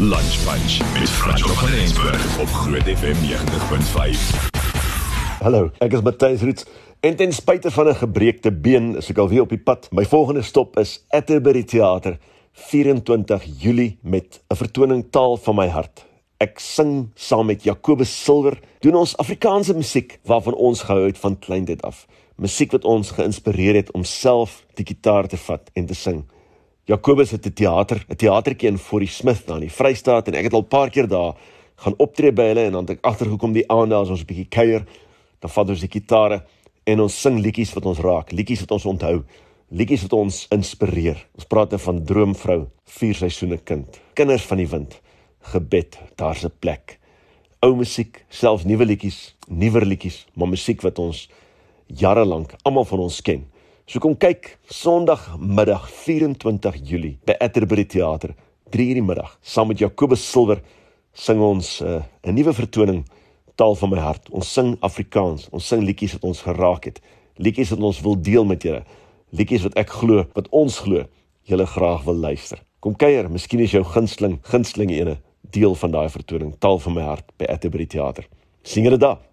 Lunch Punch met Franco van Rensburg op Groot FM 90.5. Hallo, ek is Matthys Roots. En ten spyte van 'n gebreekte been, is ek alweer op die pad. My volgende stop is Atterbury Theater, 24 Julie met 'n vertoning Taal van my hart. Ek sing saam met Jacobus Silver, doen ons Afrikaanse musiek waarvan ons gehou het van kleintyd af. Musiek wat ons geïnspireer het om self die gitaar te vat en te sing. Jacobus het 'n teater, 'n teatertjie in Forrie Smith daar in die Vrystaat en ek het al 'n paar keer daar gaan optree by hulle en dan het ek agtergekom die aande as ons 'n bietjie kuier, dan vat ons die gitare en ons sing liedjies wat ons raak, liedjies wat ons onthou, liedjies wat ons inspireer. Ons praat dan van Droomvrou, Vier seisoene kind, Kinders van die wind, Gebed, daar's 'n plek. Ou musiek, selfs nuwe liedjies, nuwer liedjies, maar musiek wat ons jare lank almal van ons ken. So kom kyk Sondagmiddag 24 Julie by Atterbury Theater 3:00 die middag saam met Jacobus Silver sing ons uh, 'n nuwe vertoning Taal van my hart. Ons sing Afrikaans. Ons sing liedjies wat ons geraak het. Liedjies wat ons wil deel met julle. Liedjies wat ek glo, wat ons glo, julle graag wil luister. Kom kuier, miskien is jou gunsteling, gunsteling ene deel van daai vertoning Taal van my hart by Atterbury Theater. Sien julle daar.